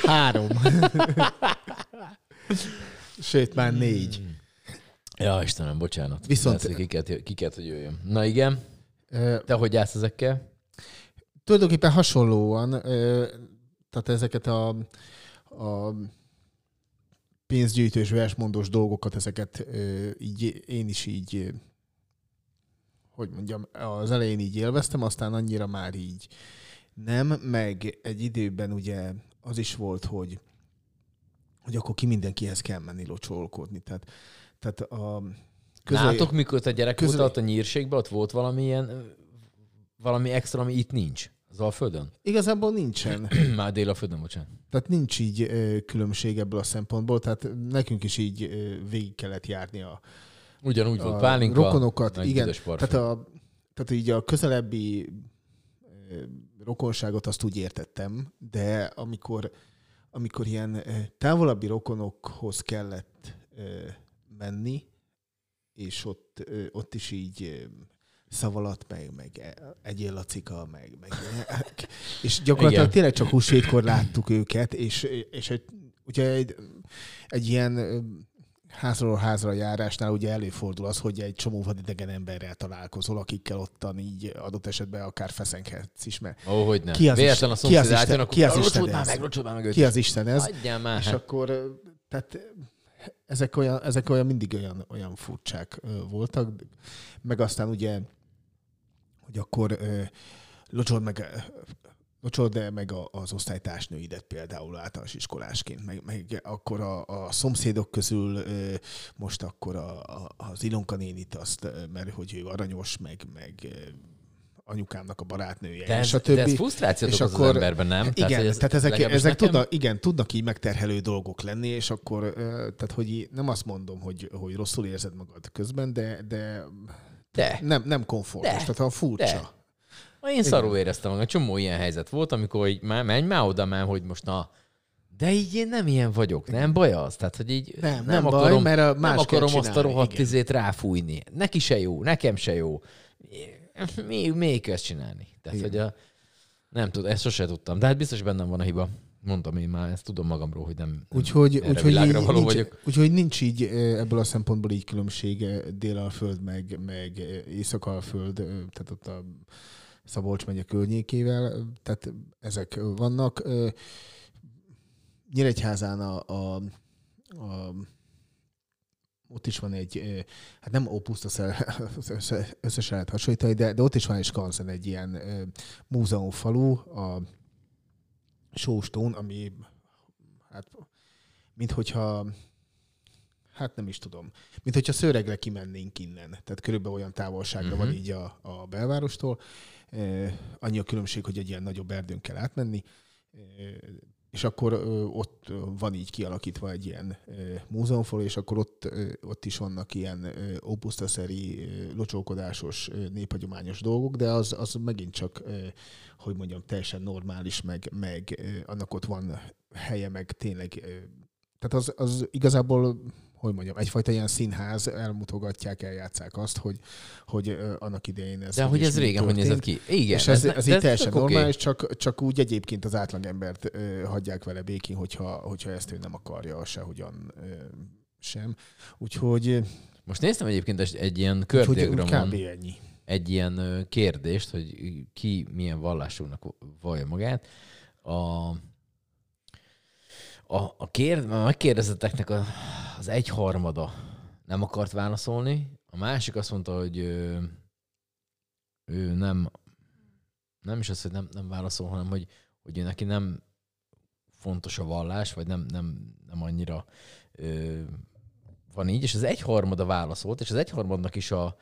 Három. Sőt, már négy. Ja, Istenem, bocsánat. Viszont- Lesz, kiket, kiket, hogy jöjjön. Na igen, te hogy állsz ezekkel? Tulajdonképpen hasonlóan, tehát ezeket a, a pénzgyűjtős, versmondós dolgokat, ezeket így én is így, hogy mondjam, az elején így élveztem, aztán annyira már így nem, meg egy időben ugye az is volt, hogy hogy akkor ki mindenkihez kell menni locsolkodni. Tehát, tehát a Közöl... Nátok, mikor te gyerek ott a nyírségben, ott volt valami ilyen, valami extra, ami itt nincs? Az Alföldön? Igazából nincsen. Már Délaföldön, bocsánat. Tehát nincs így ö, különbség ebből a szempontból, tehát nekünk is így ö, végig kellett járni a, Ugyanúgy volt pálinka, rokonokat. Igen, tehát, a, tehát így a közelebbi rokonságot azt úgy értettem, de amikor, amikor ilyen távolabbi rokonokhoz kellett menni, és ott, ott is így szavalat, meg, meg egyél lacika, meg, meg és gyakorlatilag Igen. tényleg csak húsvétkor láttuk őket, és, és egy, ugye egy, egy ilyen házról házra járásnál ugye előfordul az, hogy egy csomó vadidegen emberrel találkozol, akikkel ottan így adott esetben akár feszenghetsz is, mert Ó, hogy nem. Ki az Véletlen a Isten- ki az Isten- álljon, ki az akkor Isten ez? meg, meg őt. ki az Isten ez? Adjál már. És akkor, tehát ezek olyan, ezek olyan mindig olyan, olyan furcsák voltak, meg aztán ugye, hogy akkor ö, locsold meg, ö, locsold meg a- az osztálytársnőidet például általános iskolásként, meg, meg akkor a, a szomszédok közül most akkor a, a, az Ilonka nénit azt, mert hogy ő aranyos, meg, meg anyukámnak a barátnője, De ez, és a de többi. ez frusztrációt és okoz az akkor- emberben, nem? Igen, tehát, ez tehát ezek, ezek nekem- tudnak, igen, tudnak így megterhelő dolgok lenni, és akkor, tehát hogy nem azt mondom, hogy, hogy rosszul érzed magad közben, de, de, De. nem, nem komfortos, De. tehát a furcsa. De. Én szarul éreztem magam. Csomó ilyen helyzet volt, amikor így már menj már oda már, hogy most na, de így én nem ilyen vagyok, nem baj az? Tehát, hogy így Nem, nem baj, mert a más nem kell akarom azt a rohadt igen. izét ráfújni. Neki se jó, nekem se jó. Mi, még ezt csinálni? Tehát, Igen. hogy a, nem tudom, ezt sose tudtam. De hát biztos bennem van a hiba. Mondtam én már, ezt tudom magamról, hogy nem, nem Úgyhogy, erre úgyhogy, világra való nincs, vagyok. úgyhogy nincs így ebből a szempontból így különbség Délalföld, meg, meg Északalföld, tehát ott a Szabolcs megye környékével, tehát ezek vannak. Nyíregyházán a, a, a ott is van egy, hát nem opuszta össze, össze lehet hasonlítani, de, de ott is van egy skanzen, egy ilyen múzeumfalu, a Sóstón, ami hát, mint hogyha hát nem is tudom, mint hogyha szőregre kimennénk innen. Tehát körülbelül olyan távolságra uh-huh. van Mhm. így a, a belvárostól. Annyi a különbség, hogy egy ilyen nagyobb erdőn kell átmenni. És akkor ott van így kialakítva egy ilyen múzeumfal, és akkor ott, ott is vannak ilyen opusztaszeri, locsókodásos, néphagyományos dolgok, de az, az megint csak, hogy mondjam, teljesen normális, meg, meg annak ott van helye, meg tényleg, tehát az, az igazából hogy mondjam, egyfajta ilyen színház, elmutogatják, eljátszák azt, hogy, hogy annak idején ez De hogy ez régen hogy nézett ki? Igen. és ez, ez, de így teljesen oké. normális, csak, csak úgy egyébként az átlagembert ö, hagyják vele békén, hogyha, hogyha ezt ő nem akarja sehogyan ö, sem. Úgyhogy, Most néztem egyébként egy, ilyen kördiagramon kb. ennyi. egy ilyen kérdést, hogy ki milyen vallásúnak vallja magát. A, a, a kérd, a megkérdezetteknek a, az egyharmada nem akart válaszolni, a másik azt mondta, hogy ő, ő nem, nem is az, hogy nem, nem válaszol, hanem hogy, hogy ő neki nem fontos a vallás, vagy nem, nem, nem annyira ö, van így, és az egyharmada válaszolt, és az egyharmadnak is a,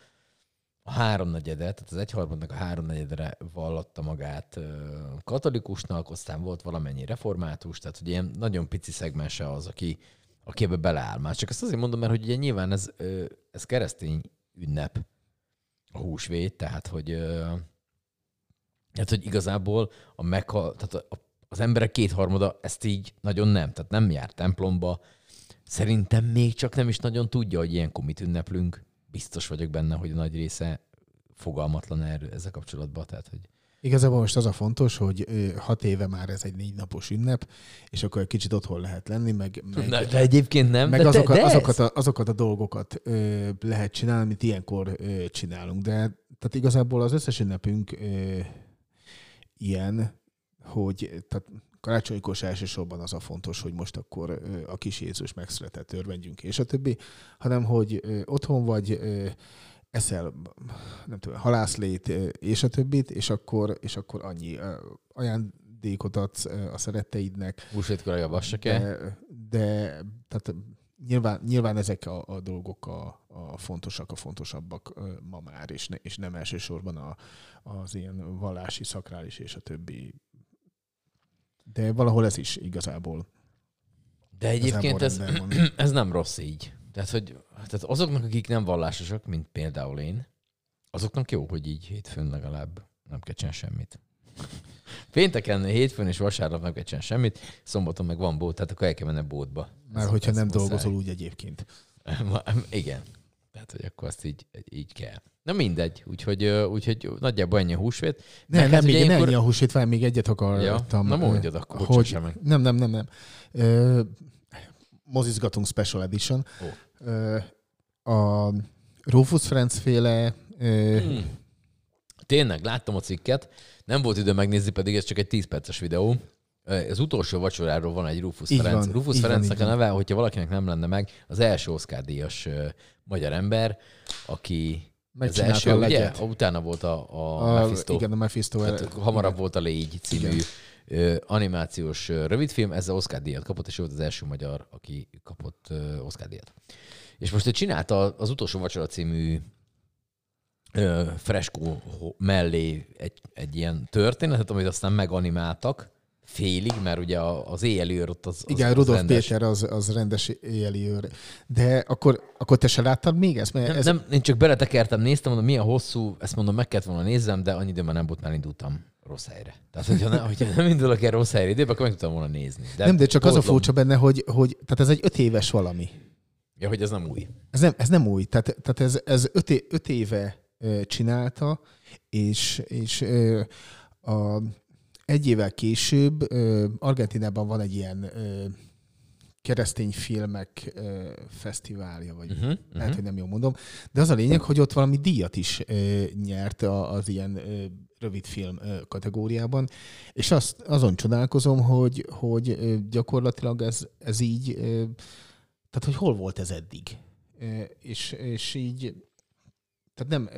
a háromnegyede, tehát az egyharmadnak a háromnegyedre vallatta magát katolikusnak, aztán volt valamennyi református, tehát hogy ilyen nagyon pici szegmense az, aki, aki ebbe beleáll már. Csak ezt azért mondom, mert hogy ugye nyilván ez, ez keresztény ünnep, a húsvét, tehát hogy, tehát, hogy igazából a meghal, tehát az emberek kétharmada ezt így nagyon nem, tehát nem jár templomba, Szerintem még csak nem is nagyon tudja, hogy ilyenkor mit ünneplünk. Biztos vagyok benne, hogy a nagy része fogalmatlan erről ezzel kapcsolatban. Tehát, hogy Igazából most az a fontos, hogy hat éve már ez egy négy napos ünnep, és akkor egy kicsit otthon lehet lenni, meg, meg, Na, de egyébként nem. meg de, azokat, de, de azokat, a, azokat a dolgokat ö, lehet csinálni, amit ilyenkor ö, csinálunk. De tehát igazából az összes ünnepünk ö, ilyen, hogy tehát karácsonykor se elsősorban az a fontos, hogy most akkor a kis Jézus megszületett, örvendjünk, és a többi, hanem hogy otthon vagy, eszel, nem tudom, halászlét, és a többit, és akkor, és akkor annyi ajándékot adsz a szeretteidnek, Húsvétkor a javassa kell. de, de tehát nyilván, nyilván ezek a, a dolgok a, a fontosak, a fontosabbak ma már, és, ne, és nem elsősorban a, az ilyen vallási, szakrális és a többi. De valahol ez is igazából. De egyébként ez, Igazából ez nem rossz így. Tehát, hogy tehát azoknak, akik nem vallásosak, mint például én, azoknak jó, hogy így hétfőn legalább nem kell csinálni semmit. Pénteken, hétfőn és vasárnap nem kell csinálni semmit, szombaton meg van bót, tehát akkor el kell menni bótba. Már Ez- hogyha nem muszáj. dolgozol úgy egyébként. Igen. Tehát, hogy akkor azt így, így kell. Na mindegy, úgyhogy, úgyhogy nagyjából ennyi a húsvét. Nem, Meg nem, ugye még ilyenkor- ilyenkor... ennyi a húsvét, várj, még egyet akartam. Ja, na mondjad akkor, bocsássál meg. Nem, nem, nem, nem. Ö, mozizgatunk Special Edition. Ó. Ö, a Rufus Friends féle ö, Hmm. Tényleg, láttam a cikket, nem volt idő megnézni, pedig ez csak egy 10 perces videó. Az utolsó vacsoráról van egy Rufus Így Ferenc. van, Rufus van, Ferencnek így a van. neve, hogyha valakinek nem lenne meg, az első Oscar díjas magyar ember, aki az első, a ugye? Utána volt a, a, a, Mephisto. igen, a Mephisto. Tehát hamarabb volt a Légy című ö, animációs rövidfilm, ezzel Oscar díjat kapott, és ő volt az első magyar, aki kapott Oscar díjat. És most ő csinálta az utolsó vacsora című freskó mellé egy, egy ilyen történetet, amit aztán meganimáltak félig, mert ugye az éjjeli őr ott az, az Igen, az Rudolf rendes. Péter az, az rendes éjjeli őr. De akkor, akkor te se láttad még ezt? Mert Nem, ez, nem, én csak beletekertem, néztem, mondom, milyen hosszú, ezt mondom, meg kellett volna nézzem, de annyi időben nem volt, már indultam rossz helyre. Tehát, hogyha, ne, hogyha nem indulok el rossz helyre időben, akkor meg tudtam volna nézni. De nem, de csak az a pótlom. furcsa benne, hogy, hogy tehát ez egy öt éves valami. Ja, hogy ez nem új. Ez nem, ez nem új. Tehát, tehát ez, ez öt, é, öt éve csinálta, és, és a, egy évvel később Argentinában van egy ilyen keresztény filmek ö, fesztiválja, vagy Uh-huh, lehet, uh-huh. hogy nem jól mondom, de az a lényeg, hogy ott valami díjat is ö, nyert a- az ilyen ö, rövidfilm ö, kategóriában, és azt, azon csodálkozom, hogy, hogy ö, gyakorlatilag ez, ez így, ö, tehát hogy hol volt ez eddig? Ö, És, és így, tehát nem,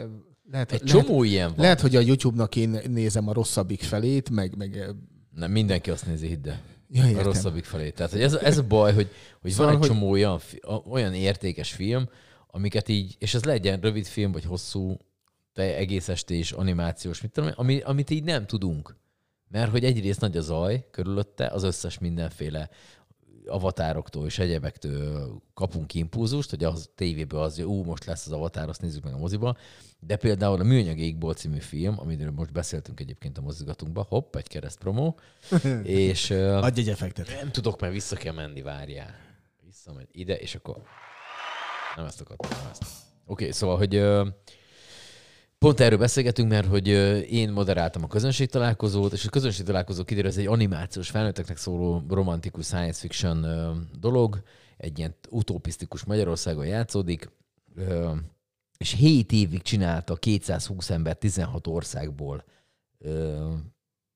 lehet, Egy lehet, csomó ilyen van. lehet, hogy a YouTube-nak én nézem a rosszabbik felét, meg, meg Nem, mindenki azt nézi, hidd el. ja, A rosszabbik felé. Tehát hogy ez, ez a baj, hogy, hogy Szóval, van egy hogy- csomó olyan, olyan értékes film, amiket így, és ez legyen rövid film, vagy hosszú, te egész estés, animációs, mit tudom, ami, amit így nem tudunk. Mert hogy egyrészt nagy a zaj körülötte, az összes mindenféle avatároktól és egyebektől kapunk impulzust, hogy az tévéből az, hogy ú, most lesz az avatár, azt nézzük meg a moziba. De például a Műanyag Égból című film, amiről most beszéltünk egyébként a mozigatunkba, hopp, egy kereszt promó, és Adj egy effektet. nem tudok, mert vissza kell menni, várjál. Visszamegy ide, és akkor... Nem ezt akartam, nem ezt. Oké, okay, szóval, hogy pont erről beszélgetünk, mert hogy én moderáltam a közönség találkozót, és a közönség találkozó kiderül, ez egy animációs, felnőtteknek szóló romantikus science fiction dolog, egy ilyen utopisztikus Magyarországon játszódik, és 7 évig csinálta 220 ember 16 országból ö,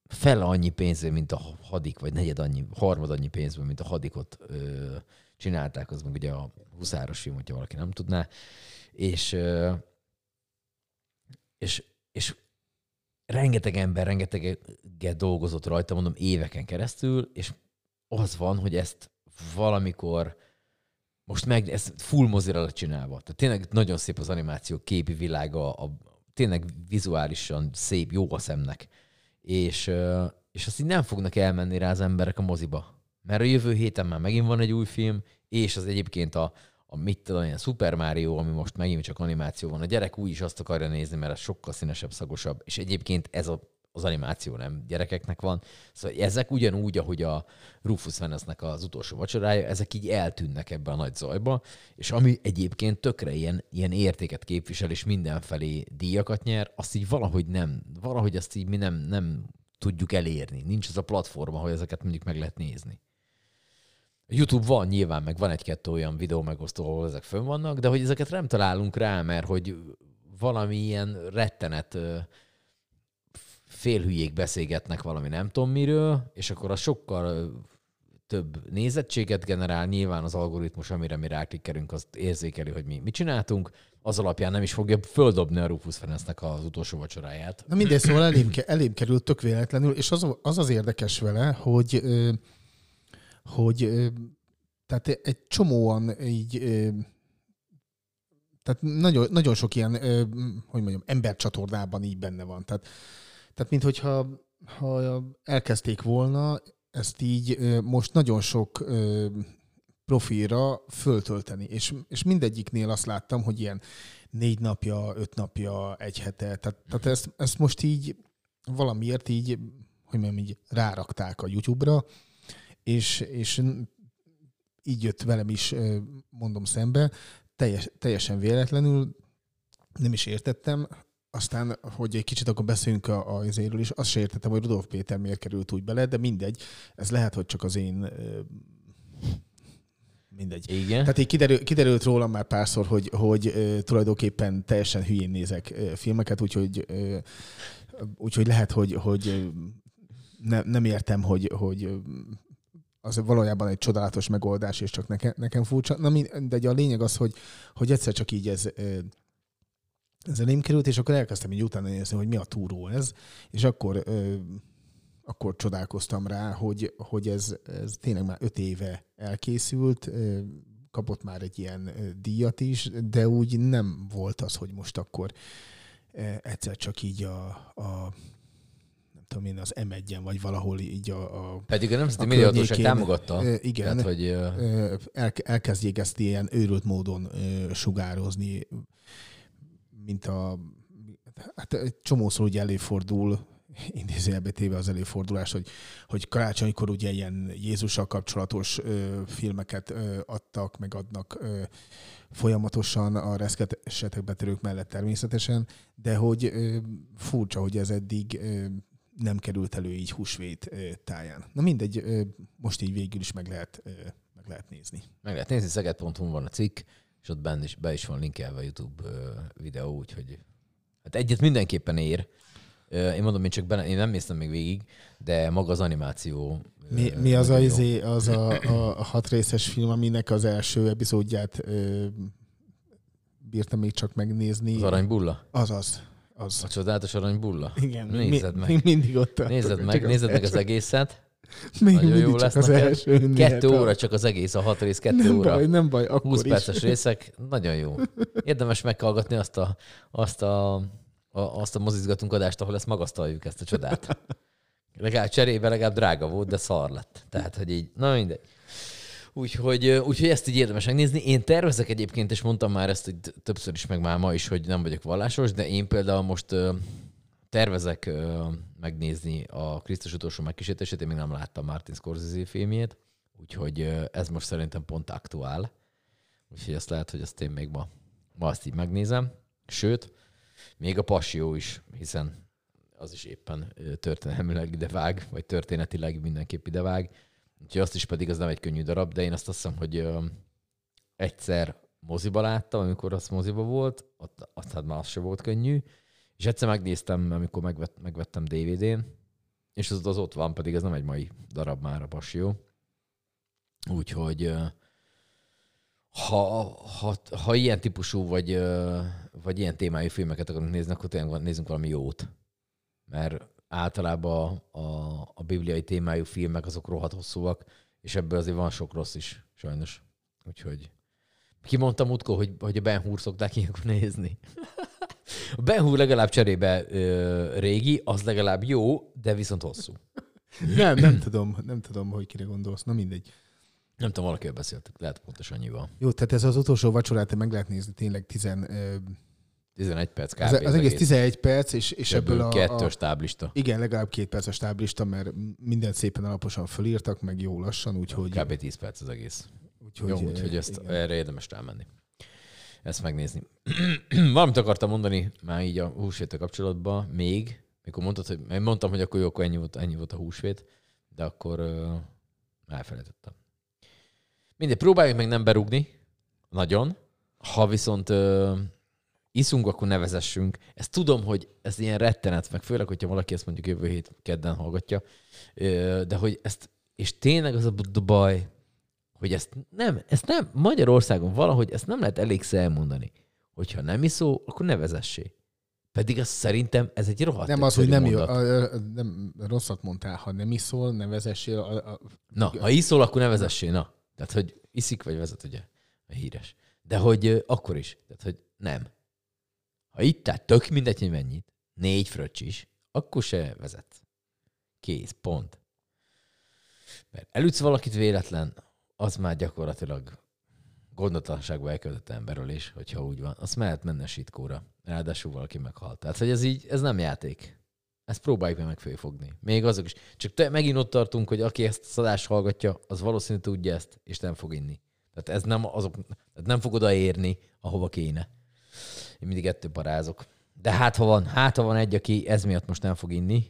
fele annyi pénzből, mint a hadik, vagy negyed annyi, harmad annyi pénzből, mint a hadikot csinálták, az meg ugye a huszáros film, hogyha valaki nem tudná. És, és, és rengeteg ember, rengeteget dolgozott rajta, mondom, éveken keresztül, és az van, hogy ezt valamikor most meg ez full mozira csinálva. Tehát tényleg nagyon szép az animáció, képi világa, a, tényleg vizuálisan szép, jó a szemnek. És, és azt így nem fognak elmenni rá az emberek a moziba. Mert a jövő héten már megint van egy új film, és az egyébként a, a mit tudom, ilyen Super Mario, ami most megint csak animáció van. A gyerek úgy is azt akarja nézni, mert az sokkal színesebb, szagosabb. És egyébként ez a, az animáció nem gyerekeknek van. Szóval ezek ugyanúgy, ahogy a Rufus Veneznek az utolsó vacsorája, ezek így eltűnnek ebbe a nagy zajba, és ami egyébként tökre ilyen, ilyen értéket képvisel, és mindenfelé díjakat nyer, azt így valahogy nem, valahogy azt így mi nem, nem tudjuk elérni. Nincs az a platforma, hogy ezeket mondjuk meg lehet nézni. A YouTube van nyilván, meg van egy-kettő olyan videó megosztó, ahol ezek fönn vannak, de hogy ezeket nem találunk rá, mert hogy valami ilyen rettenet félhülyék beszélgetnek valami nem tudom miről, és akkor az sokkal több nézettséget generál, nyilván az algoritmus, amire mi ráklikkerünk, azt érzékeli, hogy mi mit csináltunk, az alapján nem is fogja földobni a Rufus Ferencnek az utolsó vacsoráját. Na mindegy, szóval elém, elém került tök véletlenül, és az, az az érdekes vele, hogy, hogy tehát egy csomóan így, tehát nagyon, nagyon sok ilyen, hogy mondjam, embercsatornában így benne van. Tehát, tehát minthogyha ha elkezdték volna ezt így most nagyon sok profilra föltölteni, és, és mindegyiknél azt láttam, hogy ilyen négy napja, öt napja, egy hete, tehát, tehát ezt, ezt most így valamiért így, hogy mondjam, így rárakták a YouTube-ra, és, és így jött velem is, mondom szembe, teljes, teljesen véletlenül, nem is értettem, aztán, hogy egy kicsit akkor beszéljünk a, a azért is, azt se értettem, hogy Rudolf Péter miért került úgy bele, de mindegy, ez lehet, hogy csak az én mindegy. Igen. Tehát így kiderül, kiderült rólam már párszor, hogy, hogy tulajdonképpen teljesen hülyén nézek filmeket, úgyhogy, úgyhogy lehet, hogy, hogy ne, nem értem, hogy, hogy az valójában egy csodálatos megoldás, és csak nekem, nekem furcsa. Na, mindegy, a lényeg az, hogy, hogy egyszer csak így ez, ez elém került, és akkor elkezdtem így utána nézni, hogy mi a túró ez, és akkor akkor csodálkoztam rá, hogy, hogy ez, ez tényleg már öt éve elkészült, kapott már egy ilyen ö, díjat is, de úgy nem volt az, hogy most akkor egyszer csak így a, a tudom én, az M1-en, vagy valahol így a, a Pedig a Nemzeti Médiahatóság támogatta. igen. Tehát, hogy el, elkezdjék ezt ilyen őrült módon sugározni, mint a hát egy csomószor ugye előfordul, idézőjelbe téve az előfordulás, hogy, hogy karácsonykor ugye ilyen Jézussal kapcsolatos ö, filmeket ö, adtak, meg adnak ö, folyamatosan a reszketesetek betörők mellett természetesen, de hogy ö, furcsa, hogy ez eddig ö, nem került elő így húsvét táján. Na mindegy, most így végül is meg lehet, meg lehet nézni. meg lehet nézni, szeged.hu van a cikk, és ott benne is, be is van linkelve a YouTube videó, úgyhogy hát egyet mindenképpen ér. Én mondom, én csak benne, én nem néztem még végig, de maga az animáció. Mi, mi az, a, nagyon jó. izé, az a, a, a hat részes film, aminek az első epizódját ö, bírtam még csak megnézni? Az aranybulla? Az az. Az. A csodálatos aranybulla? Igen, Nézed mi, meg. Még mindig ott tartok, Nézed meg, az nézed meg az egészet. Még Nagyon jó lesz az neked. első Kettő óra csak az egész, a hat rész kettő Nem óra. baj, nem baj, akkor 20 is. perces részek, nagyon jó. Érdemes meghallgatni azt a, azt a, a, azt a mozizgatunk adást, ahol ezt magasztaljuk, ezt a csodát. Legalább cserébe legalább drága volt, de szar lett. Tehát, hogy így, na mindegy. Úgyhogy, úgyhogy ezt így érdemes megnézni. Én tervezek egyébként, és mondtam már ezt hogy többször is, meg már ma is, hogy nem vagyok vallásos, de én például most tervezek megnézni a Krisztus utolsó megkísértését, én még nem láttam Martin Scorsese filmjét, úgyhogy ez most szerintem pont aktuál. Úgyhogy azt lehet, hogy azt én még ma, ma azt így megnézem. Sőt, még a Passió is, hiszen az is éppen történelmileg idevág, vagy történetileg mindenképp idevág. Úgyhogy azt is pedig az nem egy könnyű darab, de én azt azt hiszem, hogy ö, egyszer moziba láttam, amikor az moziba volt, ott, ott hát már az sem volt könnyű, és egyszer megnéztem, amikor megvett, megvettem DVD-n, és az, az ott van, pedig ez nem egy mai darab már a Passió. Úgyhogy ha, ha, ha ilyen típusú, vagy, vagy ilyen témájú filmeket akarunk nézni, akkor tényleg nézzünk valami jót. Mert általában a, a, a bibliai témájú filmek azok rohadt hosszúak, és ebből azért van sok rossz is, sajnos. Úgyhogy kimondtam múltkor, hogy, hogy a Ben Hur szokták ilyenkor nézni. A Ben Hur legalább cserébe ö, régi, az legalább jó, de viszont hosszú. Nem, nem tudom, nem tudom, hogy kire gondolsz. Na mindegy. Nem tudom, valakivel beszéltek, lehet pontosan annyival. Jó, tehát ez az utolsó vacsorát meg lehet nézni tényleg 10, ö, 11 perc kb. az, az egész 11 perc, és, és ebből a, kettős táblista. igen, legalább két perces táblista, mert mindent szépen alaposan fölírtak, meg jó lassan, úgyhogy... Kb. 10 perc az egész. úgyhogy Jó, ö, úgyhogy ezt, igen. erre érdemes rámenni. Ezt megnézni. Valamit akartam mondani már így a húsvéttel kapcsolatban, még, mikor mondtad, hogy én mondtam, hogy akkor jó, akkor ennyi volt, ennyi volt a húsvét, de akkor uh, elfelejtettem. Mindegy, próbáljuk meg nem berúgni, nagyon. Ha viszont uh, iszunk, akkor ne vezessünk. Ezt tudom, hogy ez ilyen rettenet, meg főleg, hogyha valaki ezt mondjuk jövő hét kedden hallgatja, de hogy ezt, és tényleg az a baj, hogy ezt nem, ezt nem, Magyarországon valahogy ezt nem lehet elégszer elmondani. Hogyha nem iszol, akkor ne vezessé. Pedig az szerintem ez egy rohadt Nem az, hogy nem, jó, a, a, nem rosszat mondtál, ha nem iszol, ne vezessél. A, a, Na, ha iszol, akkor ne vezessé, na. Tehát, hogy iszik vagy vezet, ugye? A híres. De hogy akkor is. Tehát, hogy nem. Ha itt, tehát tök mindegy, hogy mennyit, négy fröccs is, akkor se vezet. Kész, pont. Mert elütsz valakit véletlen, az már gyakorlatilag gondotlanságba elkövetett emberölés, hogyha úgy van. Azt mehet menne sitkóra. Ráadásul valaki meghalt. Tehát, hogy ez így, ez nem játék. Ezt próbáljuk meg megfőfogni. Még azok is. Csak te, megint ott tartunk, hogy aki ezt a szadást hallgatja, az valószínűleg tudja ezt, és nem fog inni. Tehát ez nem, azok, tehát nem fog odaérni, ahova kéne. Én mindig ettől parázok. De hát ha van, hát ha van egy, aki ez miatt most nem fog inni,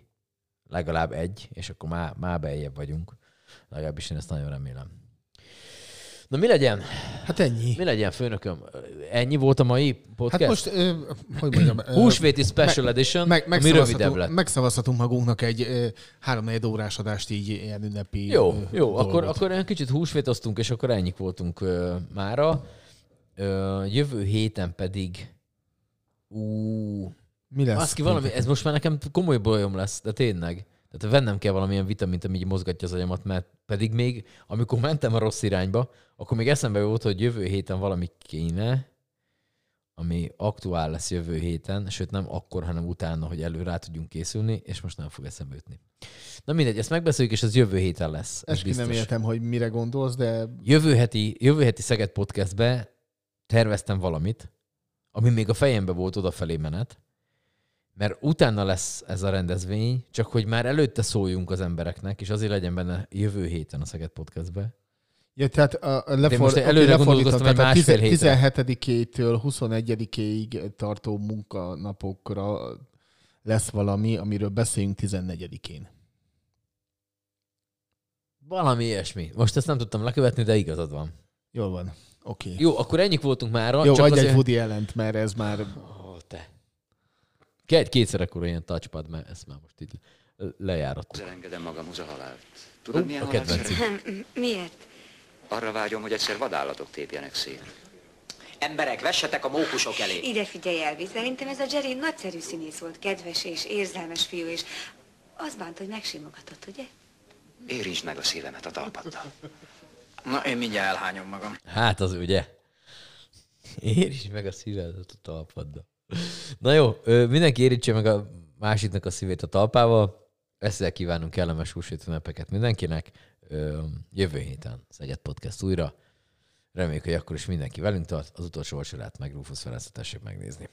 legalább egy, és akkor már, már beljebb vagyunk. Legalábbis én ezt nagyon remélem. Na mi legyen? hát ennyi. Mi legyen, főnököm? Ennyi volt a mai podcast? Hát most, ö, hogy mondjam... ö, Húsvéti Special Edition, meg, ami rövidebb lett. megszavazhatunk magunknak egy ö, három-négy órás adást így ilyen ünnepi Jó, jó, akkor, dolgot. akkor olyan kicsit húsvétoztunk, és akkor ennyik voltunk ö, mára. Ö, jövő héten pedig ú, Mi lesz? az ki valami, ez most már nekem komoly bajom lesz, de tényleg. Tehát vennem kell valamilyen vitamint, ami így mozgatja az agyamat, mert pedig még, amikor mentem a rossz irányba, akkor még eszembe volt, hogy jövő héten valami kéne, ami aktuál lesz jövő héten, sőt nem akkor, hanem utána, hogy elő rá tudjunk készülni, és most nem fog eszembe jutni. Na mindegy, ezt megbeszéljük, és ez jövő héten lesz. Ez Ezt nem értem, hogy mire gondolsz, de Jövő heti, jövő heti Szeged Podcastbe terveztem valamit, ami még a fejembe volt odafelé menet, mert utána lesz ez a rendezvény, csak hogy már előtte szóljunk az embereknek, és azért legyen benne jövő héten a Szeged Podcastbe. Ja, tehát a, a lefor, most oké, előre gondolkoztam egy másfél hétre. 17-től 21-ig tartó munkanapokra lesz valami, amiről beszéljünk 14-én. Valami ilyesmi. Most ezt nem tudtam lekövetni, de igazad van. Jól van. Oké. Okay. Jó, akkor ennyik voltunk már. Jó, csak adj azért... egy Woody ellent, mert ez már... Ó, te. Két, kétszer akkor ilyen touchpad, mert ezt már most így lejárott. Elengedem magamhoz a halált. Tudod, milyen A? Nem, miért? Arra vágyom, hogy egyszer vadállatok tépjenek szét. Emberek, vessetek a mókusok elé. Ide figyelj, Elvis, szerintem ez a Jerry nagyszerű színész volt, kedves és érzelmes fiú, és az bánt, hogy megsimogatott, ugye? Érintsd meg a szívemet a talpaddal. Na, én mindjárt elhányom magam. Hát az ugye. Érints meg a szívedet a talpaddal. Na jó, mindenki érintse meg a másiknak a szívét a talpával. Ezzel kívánunk kellemes húsvét ünnepeket mindenkinek. Jövő héten Szegyed Podcast újra. Reméljük, hogy akkor is mindenki velünk tart. Az utolsó vacsorát meg Rufus Ferencet tessék megnézni.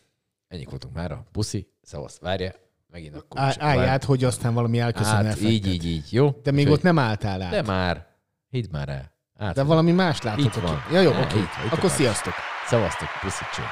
Ennyik voltunk mára. Puszi, szavasz, várja. Megint akkor. Á- Állj át, hogy aztán valami elköszön Hát, effektet. így, így, így. Jó? De még Úgyhogy- ott nem álltál át. De már. Hidd már el. Át. De valami más látok. Itt van. Ja, jó, oké. itt Akkor van. sziasztok. Szavaztok, puszit cső.